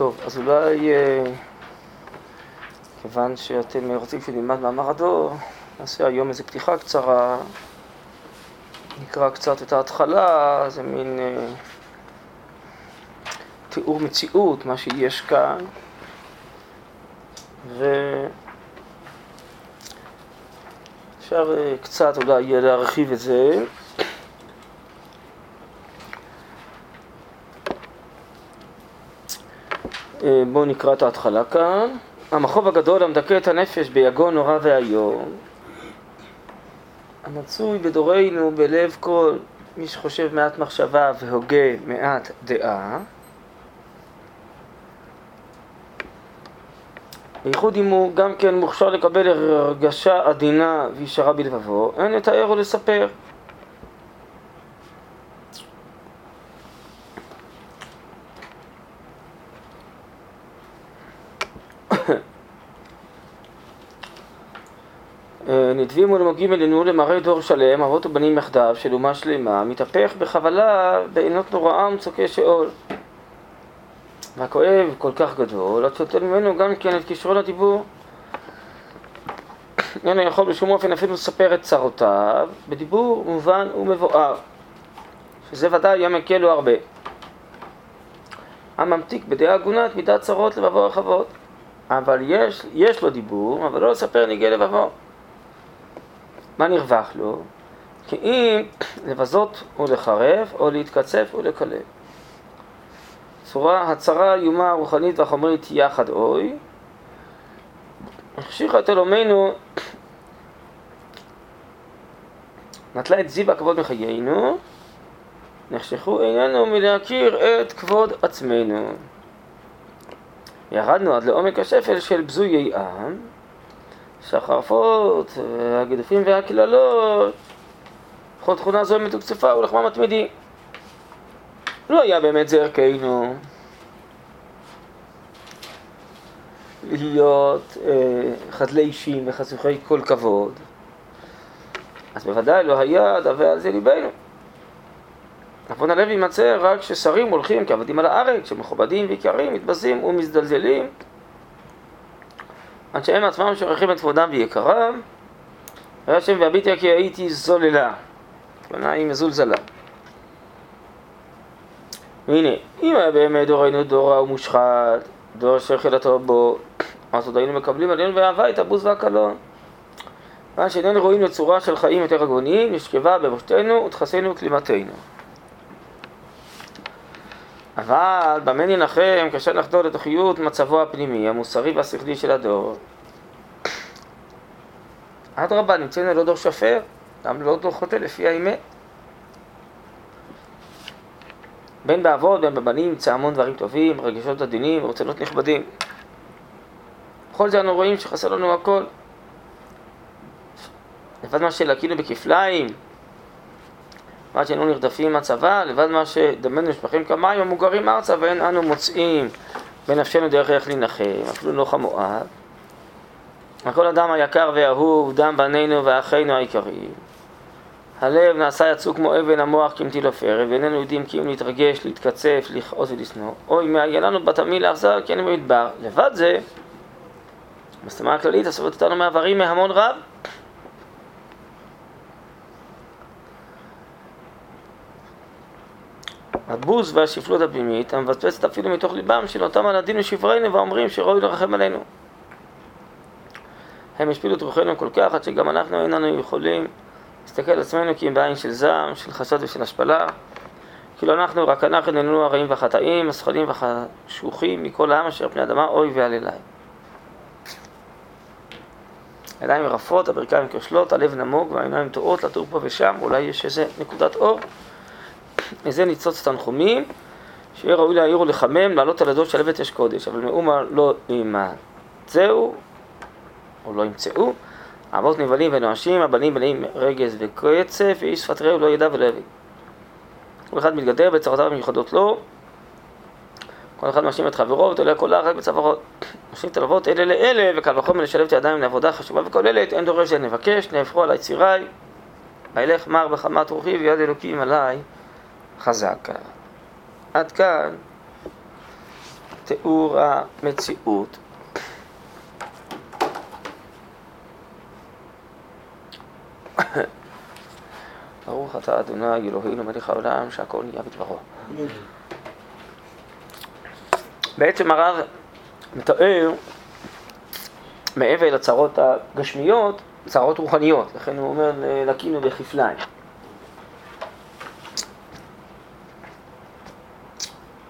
טוב, אז אולי, אה, כיוון שאתם רוצים שנלמד מאמר הדור, נעשה היום איזו פתיחה קצרה, נקרא קצת את ההתחלה, זה מין אה, תיאור מציאות, מה שיש כאן, ואפשר אה, קצת אולי להרחיב את זה. אה, בואו נקרא את ההתחלה כאן. המחוב הגדול המדכא את הנפש ביגון נורא ואיום, המצוי בדורנו בלב כל מי שחושב מעט מחשבה והוגה מעט דעה, בייחוד אם הוא גם כן מוכשר לקבל הרגשה עדינה וישרה בלבבו, אין לתאר או לספר. נדבים ולמוגים אלינו למראה דור שלם, אבות ובנים יחדיו, של אומה שלמה, מתהפך בחבלה בעינות נוראה ומצוקי שאול. והכואב כל כך גדול, עד שותל ממנו גם כן את כישרון הדיבור. איננו יכול בשום אופן אפילו לספר את צרותיו בדיבור מובן ומבואר, שזה ודאי יהיה מקל לו הרבה. הממתיק בדעה הגונה את מידת צרות לבבו רחבות. אבל יש, יש לו דיבור, אבל לא לספר ניגי לבבו. מה נרווח לו? כי אם לבזות ולחרב, או להתקצף ולקלל. צורה הצרה האיומה הרוחנית והחומרית יחד אוי. החשיכה את אלומינו, נטלה את זיו הכבוד מחיינו, נחשכו עינינו מלהכיר את כבוד עצמנו. ירדנו עד לעומק השפל של בזויי עם, שהחרפות, הגידופים והקללות, בכל תכונה זו מתוקצפה ולחמה מתמידי. לא היה באמת זה ערכנו להיות אה, חדלי אישים וחשוכי כל כבוד, אז בוודאי לא היה דווה על זה ליבנו. עוון הלב יימצא רק כששרים הולכים כעבדים על הארץ, שמכובדים ויקרים, מתבזים ומזדלזלים, עד שהם עצמם שוכחים את כבודם ויקרם, והשם והביטה כי הייתי זוללה, כוונה היא מזולזלה. והנה, אם היה באמת דורנו דור רע ומושחת, דור אשר חילתו בו, אז עוד היינו מקבלים עלינו באהבה את הבוז והקלון. מה שאיננו רואים לצורה של חיים יותר הגונים, נשכבה בבושתנו ותכסינו וכלימתנו. אבל במה ננחם קשה לחדור לתוכיות מצבו הפנימי, המוסרי והשכלי של הדור. אדרבה, נמצאנו לא דור שפר, גם לא דור חוטא לפי האמת. בין באבות, בין בבנים, נמצא המון דברים טובים, רגשות עדינים, רצונות נכבדים. בכל זה אנו רואים שחסר לנו הכל. לבד מה שלקינו בכפליים, ועד שאינו נרדפים מהצבא, לבד מה שדמנו נשפכים כמים המוגרים ארצה ואין אנו מוצאים בנפשנו דרך איך להנחם, אפילו נוח המואב. הכל אדם היקר והאהוב, דם בנינו ואחינו היקרים. הלב נעשה יצוק כמו אבן, המוח כמטיל עופרת, ואיננו יודעים כי אם להתרגש, להתקצף, לכעוס ולשנוא. אוי, מאיה לנו בתמיל לאכזר, כי אני במדבר. לבד זה, בסתמה הכללית, הסובבת אותנו מעברים מהמון רב. הבוז והשפלות הפנימית המבצבצת אפילו מתוך ליבם של אותם הנדין ושברנו ואומרים שראוי לרחם עלינו. הם השפילו את רוחנו כל כך עד שגם אנחנו איננו יכולים להסתכל על עצמנו כי אם בעין של זעם, של חשד ושל השפלה. כאילו אנחנו, רק אנחנו איננו הרעים והחטאים, השכלים והחשוכים מכל העם אשר פני אדמה, אוי ועל אליי. עיניים רפות, הברכיים כושלות, הלב נמוג והעיניים טועות לתור פה ושם, אולי יש איזה נקודת אור. מזה ניצוץ תנחומים, שיהיה ראוי להעיר ולחמם, לעלות על הדור של אבט אש קודש, אבל מאומה לא ימצאו, או לא ימצאו, אבות נבלים ונואשים, הבנים בנים רגז וקצף, ואיש שפת רעהו לא ידע ולא יבין. כל אחד מתגדר בצרותיו המיוחדות לו, כל אחד משלים את חברו ותולה קולה רק בצווארות. משלים את הלוות אלה לאלה, וקל וחומר לשלב את הידיים לעבודה חשובה וכוללת, אין דורש אין נבקש, נהפכו על יציריי, וילך מר בחמת רוחי ויד אלוקים עליי חזק. עד כאן תיאור המציאות. ברוך אתה אדוני אלוהינו מלך העולם שהכל נהיה בדברו. בעצם הרב מתאר מעבר לצרות הגשמיות, צרות רוחניות, לכן הוא אומר לקינו בכפליים.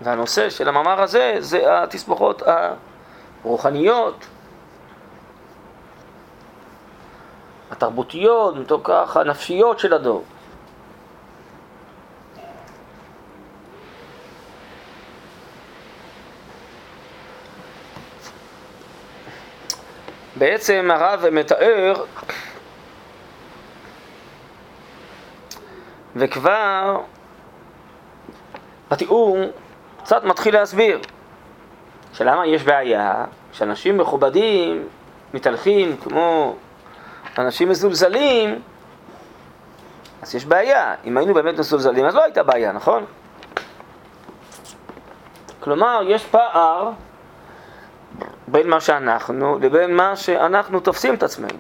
והנושא של המאמר הזה זה התסבוכות הרוחניות, התרבותיות, מתוך כך הנפשיות של הדור. בעצם הרב מתאר וכבר בתיאור קצת מתחיל להסביר שלמה יש בעיה שאנשים מכובדים מתהלכים כמו אנשים מזולזלים אז יש בעיה. אם היינו באמת מזולזלים אז לא הייתה בעיה, נכון? כלומר, יש פער בין מה שאנחנו לבין מה שאנחנו תופסים את עצמנו.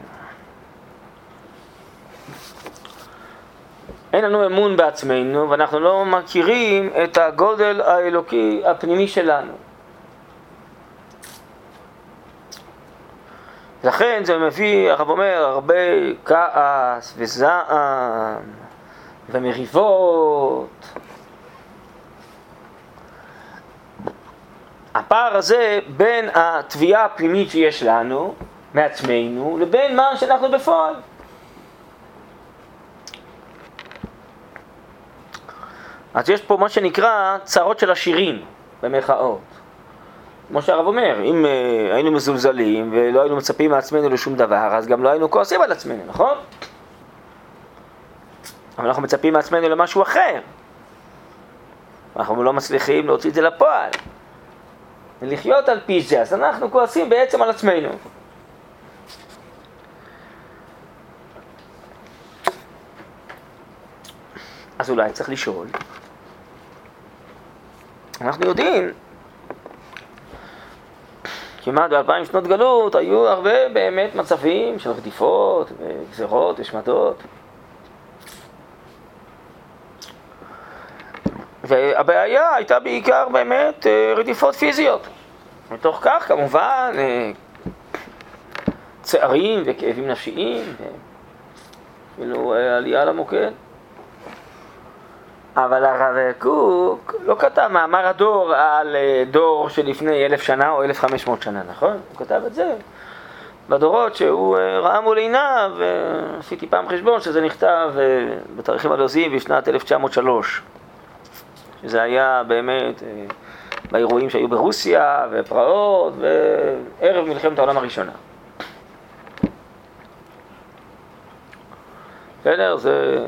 אין לנו אמון בעצמנו ואנחנו לא מכירים את הגודל האלוקי הפנימי שלנו. לכן זה מביא, הרב אומר, הרבה כעס וזעם ומריבות. הפער הזה בין התביעה הפנימית שיש לנו מעצמנו לבין מה שאנחנו בפועל. אז יש פה מה שנקרא צרות של עשירים, במרכאות. כמו שהרב אומר, אם uh, היינו מזולזלים ולא היינו מצפים מעצמנו לשום דבר, אז גם לא היינו כועסים על עצמנו, נכון? אבל אנחנו מצפים מעצמנו למשהו אחר. אנחנו לא מצליחים להוציא את זה לפועל. ולחיות על פי זה, אז אנחנו כועסים בעצם על עצמנו. אז אולי צריך לשאול, אנחנו יודעים, כמעט באלפיים שנות גלות היו הרבה באמת מצבים של רדיפות וגזרות ושמדות. והבעיה הייתה בעיקר באמת אה, רדיפות פיזיות. מתוך כך כמובן אה, צערים וכאבים נפשיים, אה, עלייה למוקד. אבל הרב קוק לא כתב מאמר הדור על דור שלפני אלף שנה או אלף חמש מאות שנה, נכון? הוא כתב את זה בדורות שהוא ראה מול עיניו, ועשיתי פעם חשבון שזה נכתב בתאריכים הלועזיים בשנת 1903. שזה היה באמת אה, באירועים שהיו ברוסיה, ופרעות, וערב מלחמת העולם הראשונה. בסדר? זה,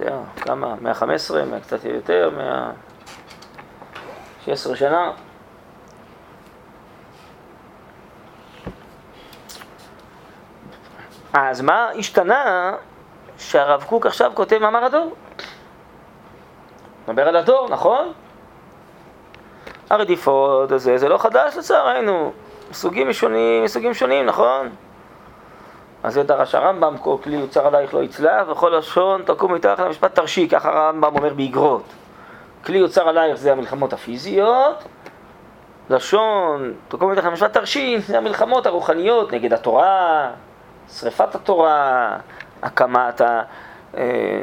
יודע, כמה? 115, קצת יותר, 116 שנה. אז מה השתנה שהרב קוק עכשיו כותב מאמר הדור? מדבר על הדור, נכון? הרדיפות הזה, זה לא חדש לצערנו, מסוגים שונים, מסוגים שונים, נכון? אז זה דרש הרמב"ם, כל כלי יוצר עלייך לא יצלח, וכל לשון תקום מתחת למשפט תרשי, ככה הרמב"ם אומר באגרות. כלי יוצר עלייך זה המלחמות הפיזיות, לשון תקום מתחת למשפט תרשי, זה המלחמות הרוחניות נגד התורה, שריפת התורה, הקמת ה... אה,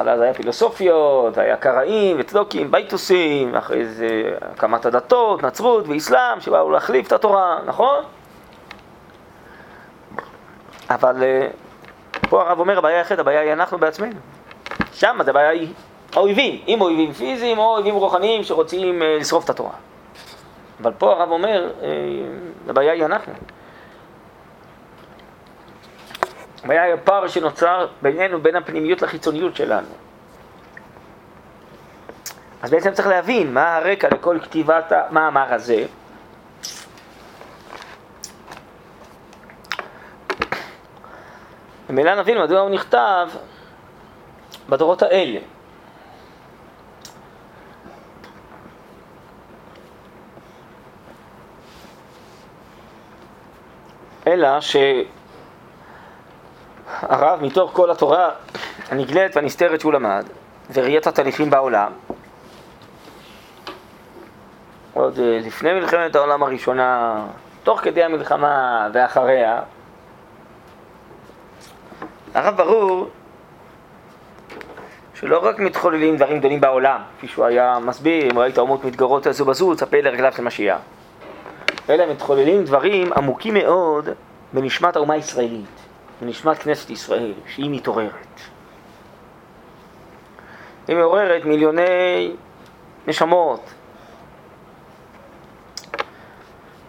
בהתחלה זה היה פילוסופיות, היה קראים וצדוקים, בייטוסים, אחרי זה הקמת הדתות, נצרות ואיסלאם, שבאו להחליף את התורה, נכון? אבל אה, פה הרב אומר, הבעיה היחידה, הבעיה היא אנחנו בעצמנו. שם זה הבעיה היא האויבים, אם אויבים פיזיים או אויבים רוחניים שרוצים אה, לשרוף את התורה. אבל פה הרב אומר, אה, הבעיה היא אנחנו. והיה הפער שנוצר בינינו, בין הפנימיות לחיצוניות שלנו. אז בעצם צריך להבין מה הרקע לכל כתיבת המאמר הזה. ממילא נבין מדוע הוא נכתב בדורות האלה. אלא שהרב מתוך כל התורה הנגלית והנסתרת שהוא למד, וראיית התהליכים בעולם, עוד אה, לפני מלחמת העולם הראשונה, תוך כדי המלחמה ואחריה, הרב ברור שלא רק מתחוללים דברים גדולים בעולם, כפי שהוא היה מסביר, אם ראית אומות מתגרות זו בזו, צפה לרגליו של משיח. אלא מתחוללים דברים עמוקים מאוד בנשמת האומה הישראלית, בנשמת כנסת ישראל, שהיא מתעוררת. היא מעוררת מיליוני נשמות,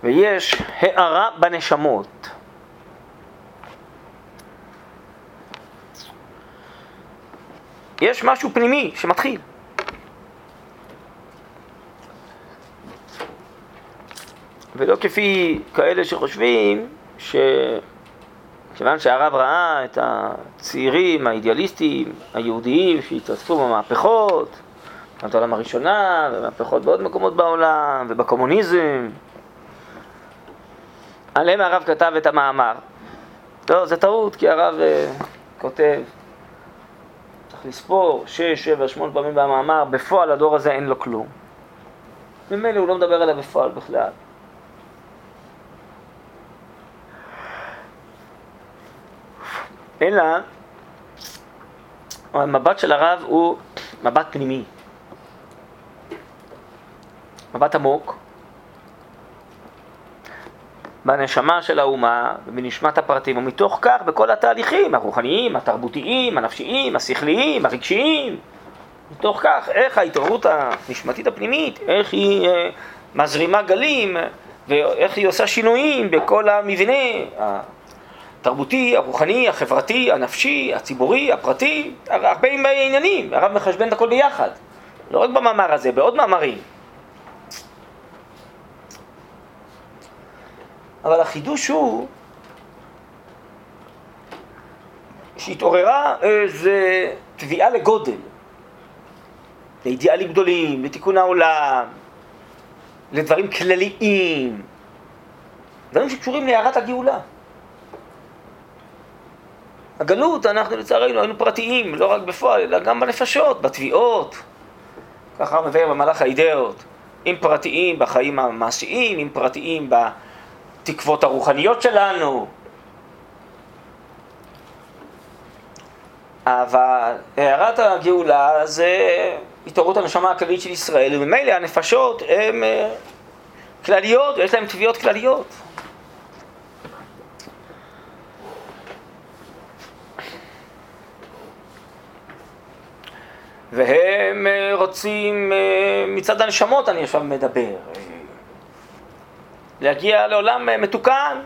ויש הארה בנשמות. יש משהו פנימי שמתחיל. ולא כפי כאלה שחושבים שכיוון שהרב ראה את הצעירים האידיאליסטים היהודיים שהתאספו במהפכות, במלחמת העולם הראשונה, במהפכות בעוד מקומות בעולם, ובקומוניזם, עליהם הרב כתב את המאמר. לא, זה טעות, כי הרב uh, כותב, לספור שש, שבע, שמונה פעמים במאמר, בפועל הדור הזה אין לו כלום. ממילא הוא לא מדבר עליו בפועל בכלל. אלא המבט של הרב הוא מבט פנימי, מבט עמוק, בנשמה של האומה ובנשמת הפרטים, ומתוך כך בכל התהליכים הרוחניים, התרבותיים, הנפשיים, השכליים, הרגשיים, מתוך כך איך ההתעוררות הנשמתית הפנימית, איך היא אה, מזרימה גלים ואיך היא עושה שינויים בכל המבנה התרבותי, הרוחני, החברתי, הנפשי, הציבורי, הפרטי, הרבה עניינים, הרב מחשבן את הכל ביחד, לא רק במאמר הזה, בעוד מאמרים. אבל החידוש הוא שהתעוררה איזה תביעה לגודל, לאידיאלים גדולים, לתיקון העולם, לדברים כלליים, דברים שקשורים להערת הגאולה. הגלות, אנחנו לצערנו היינו פרטיים, לא רק בפועל, אלא גם בנפשות, בתביעות. ככה מבאר במהלך האידאות. אם פרטיים בחיים המעשיים, אם פרטיים בתקוות הרוחניות שלנו. אבל הערת הגאולה זה התעוררות הנשמה הכללית של ישראל, וממילא הנפשות הן אה, כלליות, ויש להן תביעות כלליות. והם אה, רוצים, אה, מצד הנשמות אני עכשיו מדבר, להגיע לעולם מתוקן,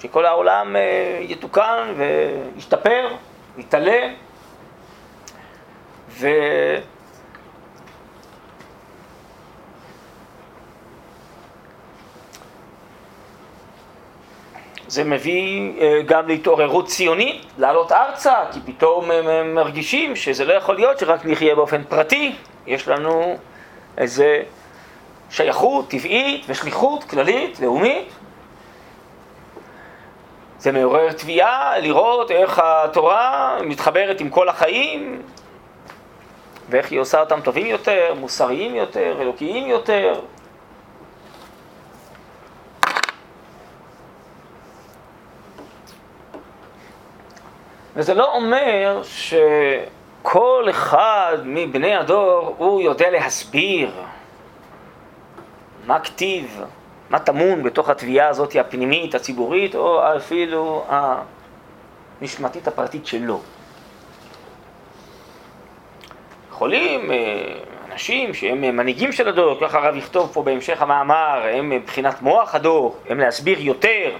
שכל העולם יתוקן וישתפר, יתעלה, ו... זה מביא אה, גם להתעוררות ציונית, לעלות ארצה, כי פתאום הם מרגישים שזה לא יכול להיות שרק נחיה באופן פרטי, יש לנו איזה שייכות טבעית ושליחות כללית, לאומית. זה מעורר תביעה לראות איך התורה מתחברת עם כל החיים ואיך היא עושה אותם טובים יותר, מוסריים יותר, אלוקיים יותר. וזה לא אומר שכל אחד מבני הדור הוא יודע להסביר מה כתיב, מה טמון בתוך התביעה הזאת הפנימית, הציבורית, או אפילו הנשמתית הפרטית שלו. יכולים אה, אנשים שהם מנהיגים של הדור, ככה הרב יכתוב פה בהמשך המאמר, הם מבחינת מוח הדור, הם להסביר יותר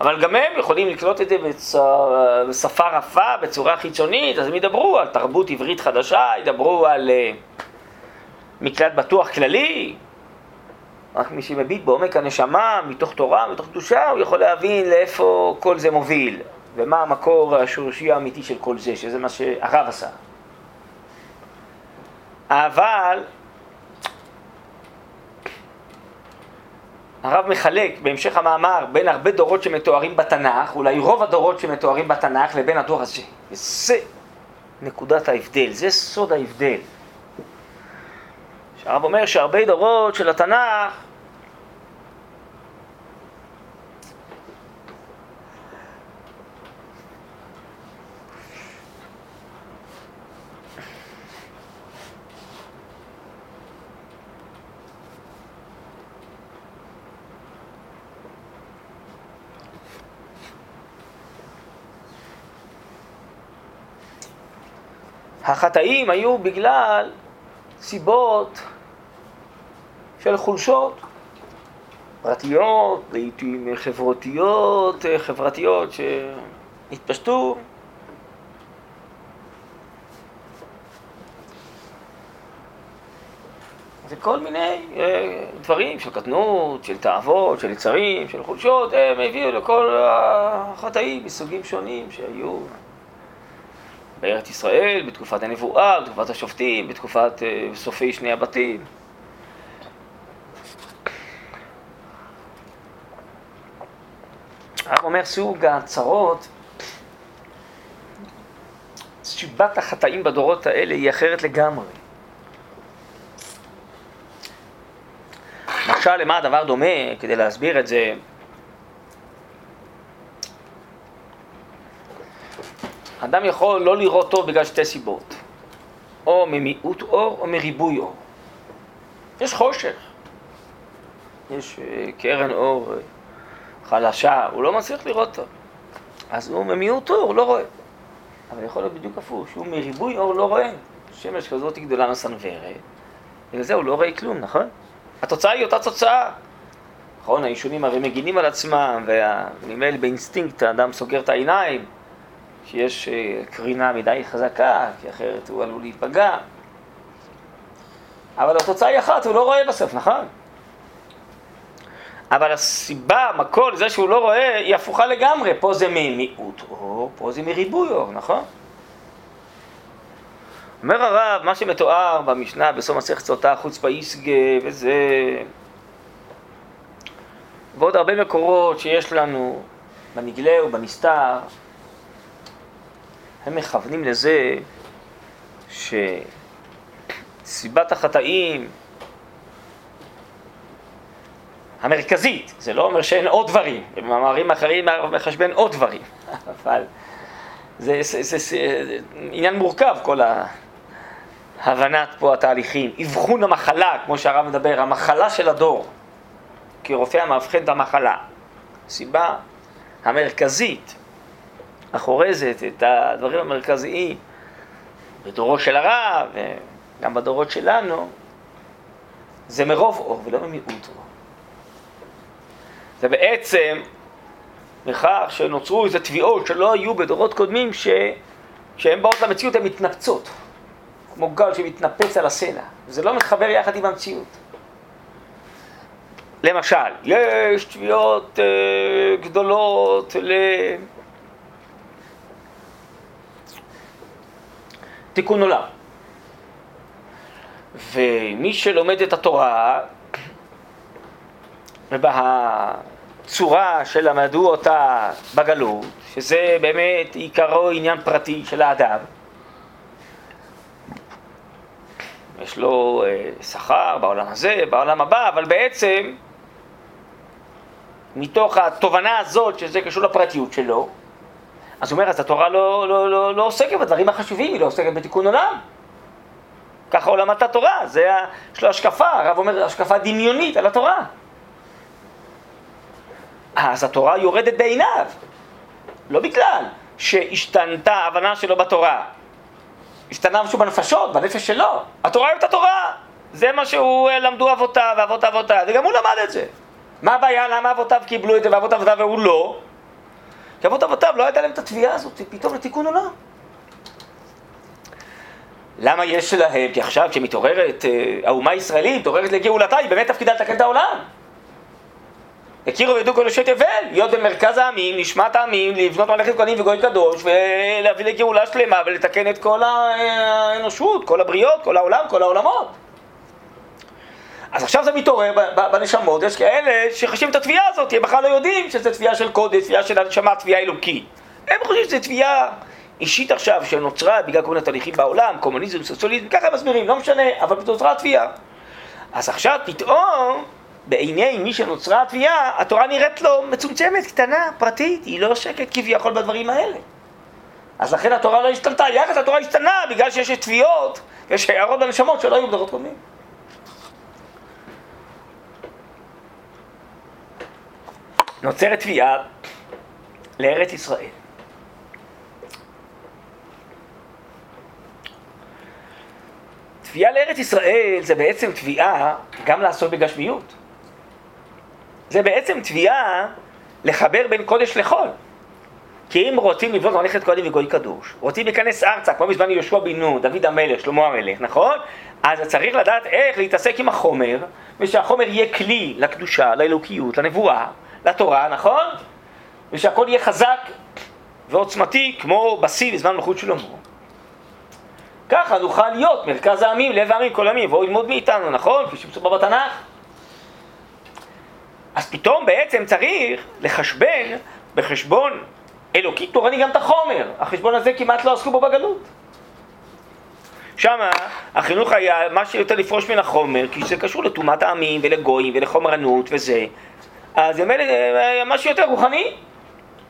אבל גם הם יכולים לקלוט את זה בשפה רפה, בצורה חיצונית, אז הם ידברו על תרבות עברית חדשה, ידברו על, אה, מקלט בטוח כללי, רק מי שמביט בעומק הנשמה, מתוך תורה, מתוך קדושה, הוא יכול להבין לאיפה כל זה מוביל, ומה המקור השורשי האמיתי של כל זה, שזה מה שהרב עשה. אבל הרב מחלק בהמשך המאמר בין הרבה דורות שמתוארים בתנ"ך, אולי רוב הדורות שמתוארים בתנ"ך, לבין הדור הזה. וזה נקודת ההבדל, זה סוד ההבדל. שהרב אומר שהרבה דורות של התנ"ך החטאים היו בגלל סיבות של חולשות פרטיות, לעיתים חברותיות, חברתיות שהתפשטו. זה כל מיני אה, דברים של קטנות, של תאוות, של יצרים, של חולשות, הם הביאו לכל החטאים מסוגים שונים שהיו. בארץ ישראל, בתקופת הנבואה, בתקופת השופטים, בתקופת uh, סופי שני הבתים. הרב אומר סוג הצרות, שיבת החטאים בדורות האלה היא אחרת לגמרי. משל למה הדבר דומה, כדי להסביר את זה, אדם יכול לא לראות טוב בגלל שתי סיבות, או ממיעוט אור או מריבוי אור. יש חושך, יש אה, קרן אור אה, חלשה, הוא לא מצליח לראות טוב. אז הוא ממיעוט אור, לא רואה. אבל יכול להיות בדיוק הפוך, שהוא מריבוי אור לא רואה. שמש כזאת גדולה מסנוורת, בגלל זה הוא לא רואה כלום, נכון? התוצאה היא אותה תוצאה. נכון, העישונים הרי מגינים על עצמם, ונדמה לי באינסטינקט האדם סוגר את העיניים. שיש אה, קרינה מדי חזקה, כי אחרת הוא עלול להיפגע. אבל התוצאה היא אחת, הוא לא רואה בסוף, נכון? אבל הסיבה, המקור לזה שהוא לא רואה, היא הפוכה לגמרי. פה זה ממיעוט אור, פה זה מריבוי אור, נכון? אומר הרב, מה שמתואר במשנה בסוף מסכת סוטה, חוץ באיסגה וזה... ועוד הרבה מקורות שיש לנו בנגלה ובנסתר, הם מכוונים לזה שסיבת החטאים המרכזית, זה לא אומר שאין עוד דברים, במאמרים אחרים מחשבן עוד דברים, אבל זה, זה, זה, זה עניין מורכב כל ההבנת פה התהליכים, אבחון המחלה, כמו שהרב מדבר, המחלה של הדור, כרופא המאבחן את המחלה, הסיבה המרכזית החורזת את הדברים המרכזיים בדורו של הרב, וגם בדורות שלנו, זה מרוב אור ולא ממיעוט אור. זה בעצם בכך שנוצרו איזה תביעות שלא היו בדורות קודמים, שכשהן באות למציאות הן מתנפצות, כמו גל שמתנפץ על הסלע. זה לא מתחבר יחד עם המציאות. למשל, יש תביעות אה, גדולות ל... תיקון עולם. ומי שלומד את התורה, ובצורה שלמדו אותה בגלות, שזה באמת עיקרו עניין פרטי של האדם, יש לו אה, שכר בעולם הזה, בעולם הבא, אבל בעצם מתוך התובנה הזאת, שזה קשור לפרטיות שלו, אז הוא אומר, אז התורה לא, לא, לא, לא עוסקת בדברים החשובים, היא לא עוסקת בתיקון עולם. ככה הוא למד את התורה, זה, יש לו השקפה, הרב אומר, השקפה דמיונית על התורה. אז התורה יורדת בעיניו, לא בגלל שהשתנתה ההבנה שלו בתורה. השתנה משהו בנפשות, בנפש שלו. התורה היא את התורה. זה מה שהוא אה, למדו אבותיו ואבות אבותיו, וגם הוא למד את זה. מה הבעיה? למה אבותיו קיבלו את זה ואבות אבותיו והוא לא? כי אבות אבותיו לא הייתה להם את התביעה הזאת, פתאום לתיקון עולם. למה יש להם? כי עכשיו כשמתעוררת אה, האומה הישראלית, מתעוררת לגאולתה, היא באמת תפקידה לתקן את העולם. הכירו וידעו כל אנשי תבל, להיות במרכז העמים, נשמת העמים, לבנות מלאכת כהנים וגוי קדוש, ולהביא לגאולה שלמה ולתקן את כל האנושות, כל הבריות, כל העולם, כל העולמות. אז עכשיו זה מתעורר בנשמות, יש כאלה שחשים את התביעה הזאת, הם בכלל לא יודעים שזו תביעה של קודש, תביעה של הנשמה, תביעה אלוקית. הם חושבים שזו תביעה אישית עכשיו שנוצרה בגלל כל מיני תהליכים בעולם, קומוניזם, סוציאליזם, ככה הם מסבירים, לא משנה, אבל נוצרה תביעה. אז עכשיו פתאום, בעיני מי שנוצרה התביעה, התורה נראית לו מצומצמת, קטנה, פרטית, היא לא עוסקת כביכול בדברים האלה. אז לכן התורה לא השתנתה, יחד התורה השתנה בגלל שיש תביעות, יש הערות בנשמות שלא היו בדורות קודמים. נוצרת תביעה לארץ ישראל. תביעה לארץ ישראל זה בעצם תביעה גם לעסוק בגשמיות. זה בעצם תביעה לחבר בין קודש לחול. כי אם רוצים לבנות מלאכת קודם וגוי קדוש, רוצים להיכנס ארצה, כמו בזמן יהושע בן נון, דוד המלך, שלמה המלך, נכון? אז צריך לדעת איך להתעסק עם החומר, ושהחומר יהיה כלי לקדושה, לאלוקיות, לנבואה, לתורה, נכון? ושהכל יהיה חזק ועוצמתי כמו בשיא בזמן מלכות שלמה. ככה נוכל להיות מרכז העמים, לב העמים, כל העמים, יבואו ללמוד מאיתנו, נכון? כפי שמסופר בתנ"ך. אז פתאום בעצם צריך לחשבן בחשבון אלוקי תורני גם את החומר. החשבון הזה כמעט לא עסקו בו בגלות. שם החינוך היה מה שיותר לפרוש מן החומר, כי זה קשור לטומאת העמים ולגויים ולחומרנות וזה. אז זה משהו יותר רוחני.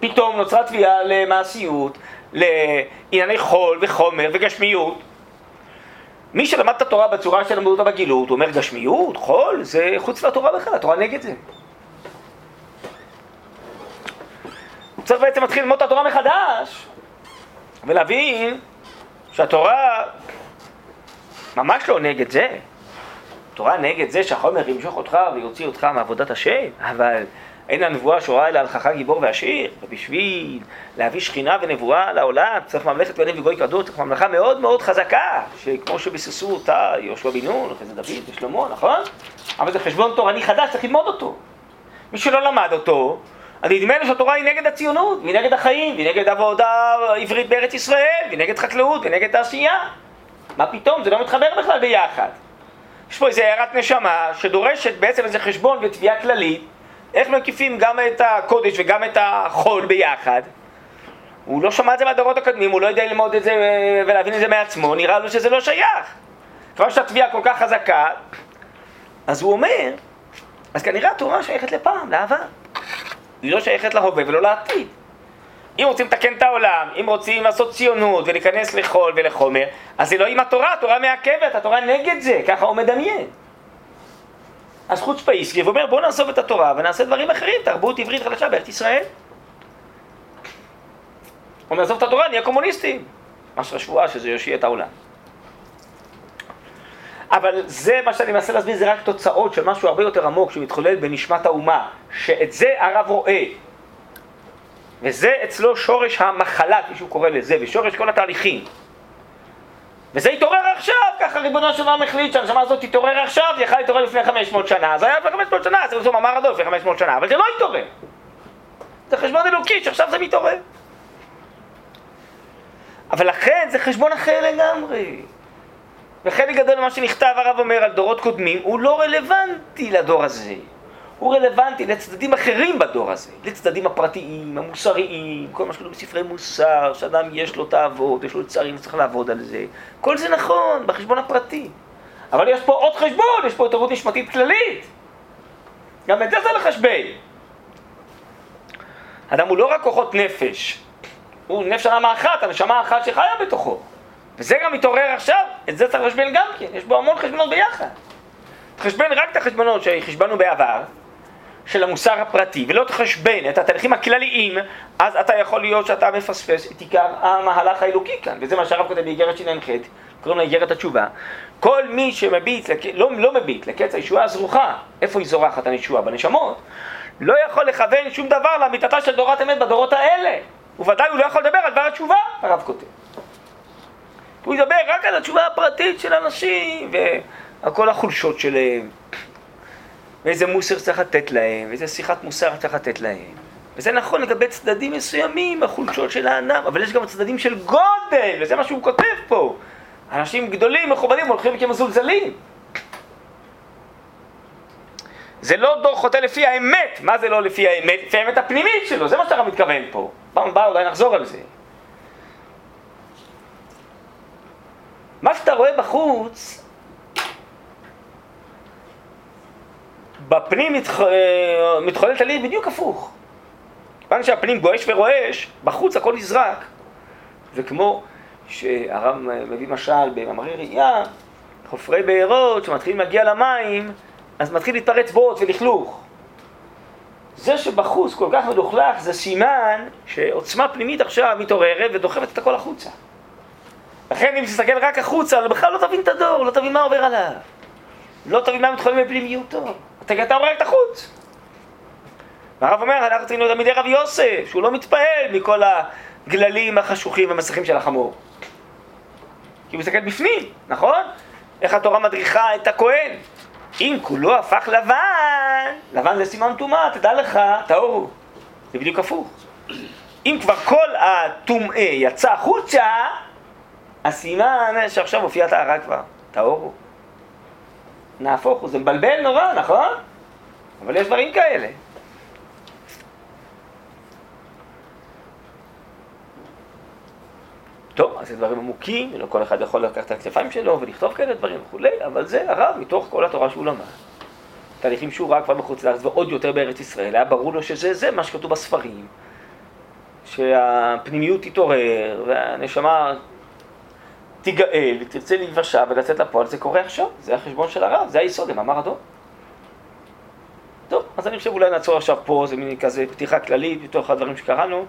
פתאום נוצרה תביעה למעשיות, לענייני חול וחומר וגשמיות. מי שלמד את התורה בצורה של למדו אותה בגילות, הוא אומר גשמיות, חול, זה חוץ לתורה בכלל, התורה נגד זה. צריך בעצם להתחיל ללמוד את התורה מחדש ולהבין שהתורה ממש לא נגד זה. התורה נגד זה שהחומר ימשוך אותך ויוציא אותך מעבודת השם, אבל אין הנבואה שורה אלא על חכם גיבור ועשיר, ובשביל להביא שכינה ונבואה לעולם צריך ממלכת בנים וגוי קדוש, צריך ממלכה מאוד מאוד חזקה, שכמו שביססו אותה יהושע בן נון, אחרי זה דוד ושלמה, נכון? אבל זה חשבון תורני חדש, צריך ללמוד אותו. מי שלא למד אותו, אז נדמה לי שהתורה היא נגד הציונות, והיא נגד החיים, והיא נגד עבודה עברית בארץ ישראל, והיא נגד חקלאות, והיא נגד תעשייה. מה פתאום? זה לא מתחבר בכלל ביחד. יש פה איזו הערת נשמה שדורשת בעצם איזה חשבון ותביעה כללית איך מקיפים גם את הקודש וגם את החול ביחד. הוא לא שמע את זה מהדורות הקודמים, הוא לא יודע ללמוד את זה ולהבין את זה מעצמו, נראה לו שזה לא שייך. כבר שהתביעה כל כך חזקה, אז הוא אומר, אז כנראה התורה שייכת לפעם, לעבר. היא לא שייכת להווה ולא לעתיד. אם רוצים לתקן את העולם, אם רוצים לעשות ציונות ולהיכנס לחול ולחומר, אז זה לא עם התורה, התורה מעכבת, התורה נגד זה, ככה הוא מדמיין. אז חוץ פאיסקי ואומר בואו נעזוב את התורה ונעשה דברים אחרים, תרבות עברית חדשה בארץ ישראל. או נעזוב את התורה, נהיה קומוניסטים. משהו השבועה שזה יושיע את העולם. אבל זה מה שאני מנסה להסביר, זה רק תוצאות של משהו הרבה יותר עמוק שמתחולל בנשמת האומה, שאת זה הרב רואה. וזה אצלו שורש המחלה, כפי שהוא קורא לזה, ושורש כל התהליכים. וזה התעורר עכשיו, ככה ריבונו של עולם החליט שהנשמה הזאת תתעורר עכשיו, זה יכול להתעורר לפני 500 שנה, זה היה לפני 500 שנה, זה הוא אמר הדור לפני 500 שנה, אבל זה לא התעורר. זה חשבון אלוקי שעכשיו זה מתעורר. אבל לכן זה חשבון אחר לגמרי. וחלק גדול ממה שנכתב הרב אומר על דורות קודמים הוא לא רלוונטי לדור הזה. הוא רלוונטי לצדדים אחרים בדור הזה, לצדדים הפרטיים, המוסריים, כל מה שקורה בספרי מוסר, שאדם יש לו תאוות, יש לו צערים, צריך לעבוד על זה. כל זה נכון, בחשבון הפרטי. אבל יש פה עוד חשבון, יש פה התערבות נשמתית כללית. גם את זה זה לחשבן. אדם הוא לא רק כוחות נפש, הוא נפש הנמה אחת, הנשמה האחת שחיה בתוכו. וזה גם מתעורר עכשיו, את זה צריך לחשבן גם כן, יש בו המון חשבונות ביחד. תחשבן רק את החשבונות שחשבנו בעבר, של המוסר הפרטי ולא תחשבן את התהליכים הכלליים, אז אתה יכול להיות שאתה מפספס את עיקר המהלך האלוקי כאן, וזה מה שהרב כותב באיגרת שנ"ח, קוראים לה איגרת התשובה. כל מי שמביט, לק... לא, לא מביט לקץ הישועה הזרוחה, איפה היא זורחת הישועה? בנשמות, לא יכול לכוון שום דבר לאמיתתה של דורת אמת בדורות האלה. וודאי הוא לא יכול לדבר על דבר התשובה, הרב כותב. הוא ידבר רק על התשובה הפרטית של אנשים, ועל כל החולשות שלהם, ואיזה מוסר צריך לתת להם, ואיזה שיחת מוסר צריך לתת להם. וזה נכון לגבי צדדים מסוימים, החולשות של האדם, אבל יש גם צדדים של גודל, וזה מה שהוא כותב פה. אנשים גדולים, מכובדים, הולכים כמזולזלים. זה לא דור חוטא לפי האמת. מה זה לא לפי האמת? לפי האמת הפנימית שלו, זה מה שאתה מתכוון פה. פעם הבאה אולי נחזור על זה. מה שאתה רואה בחוץ, בפנים מתח... אה, מתחולל תליל בדיוק הפוך. כיוון שהפנים גועש ורועש, בחוץ הכל נזרק. וכמו שהרב מביא משל במאמרי ראייה, חופרי בארות שמתחילים להגיע למים, אז מתחיל להתפרץ בוט ולכלוך. זה שבחוץ כל כך מדוכלך זה סימן שעוצמה פנימית עכשיו מתעוררת ודוחפת את הכל החוצה. לכן אם תסתכל רק החוצה, בכלל לא תבין את הדור, לא תבין מה עובר עליו. לא תבין מה מתחולל בפנימיותו. אתה, רואה את החוץ. והרב אומר, אנחנו צריכים להיות תלמידי רב יוסף, שהוא לא מתפעל מכל הגללים החשוכים והמסכים של החמור. כי הוא מסתכל בפנים, נכון? איך התורה מדריכה את הכהן. אם כולו הפך לבן, לבן זה סימן טומאה, תדע לך, טהור הוא. זה בדיוק הפוך. אם כבר כל הטומאה יצא החוצה, הסימן שעכשיו הופיעה טהרה כבר, טהור הוא. נהפוך הוא, זה מבלבל נורא, נכון? אבל יש דברים כאלה. טוב, אז זה דברים עמוקים, ולא כל אחד יכול לקחת את הכתפיים שלו ולכתוב כאלה דברים וכולי, אבל זה הרב מתוך כל התורה שהוא למד. תהליכים שהוא ראה כבר בחוץ לארץ ועוד יותר בארץ ישראל, היה ברור לו שזה זה מה שכתוב בספרים, שהפנימיות תתעורר והנשמה תיגאל ותרצה להיוושע ולצאת לפועל, זה קורה עכשיו, זה החשבון של הרב, זה היסוד, הם אמר הדור. טוב, אז אני חושב אולי נעצור עכשיו פה, זה מין כזה פתיחה כללית בתוך הדברים שקראנו.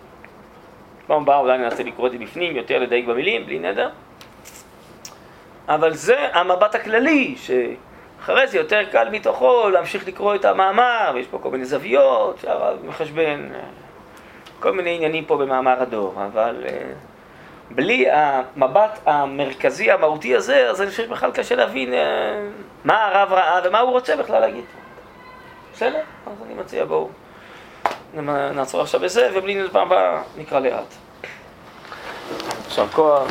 פעם הבאה אולי ננסה לקרוא את זה בפנים, יותר לדייק במילים, בלי נדר. אבל זה המבט הכללי, שאחרי זה יותר קל מתוכו להמשיך לקרוא את המאמר, ויש פה כל מיני זוויות, שהרב מחשבן, כל מיני עניינים פה במאמר הדור, אבל uh, בלי המבט המרכזי המהותי הזה, אז אני חושב שבכלל קשה להבין uh, מה הרב ראה ומה הוא רוצה בכלל להגיד. בסדר? אז אני מציע בואו. נעצור עכשיו בזה, ובלי נדבר הבא נקרא לאט. יישר כוח.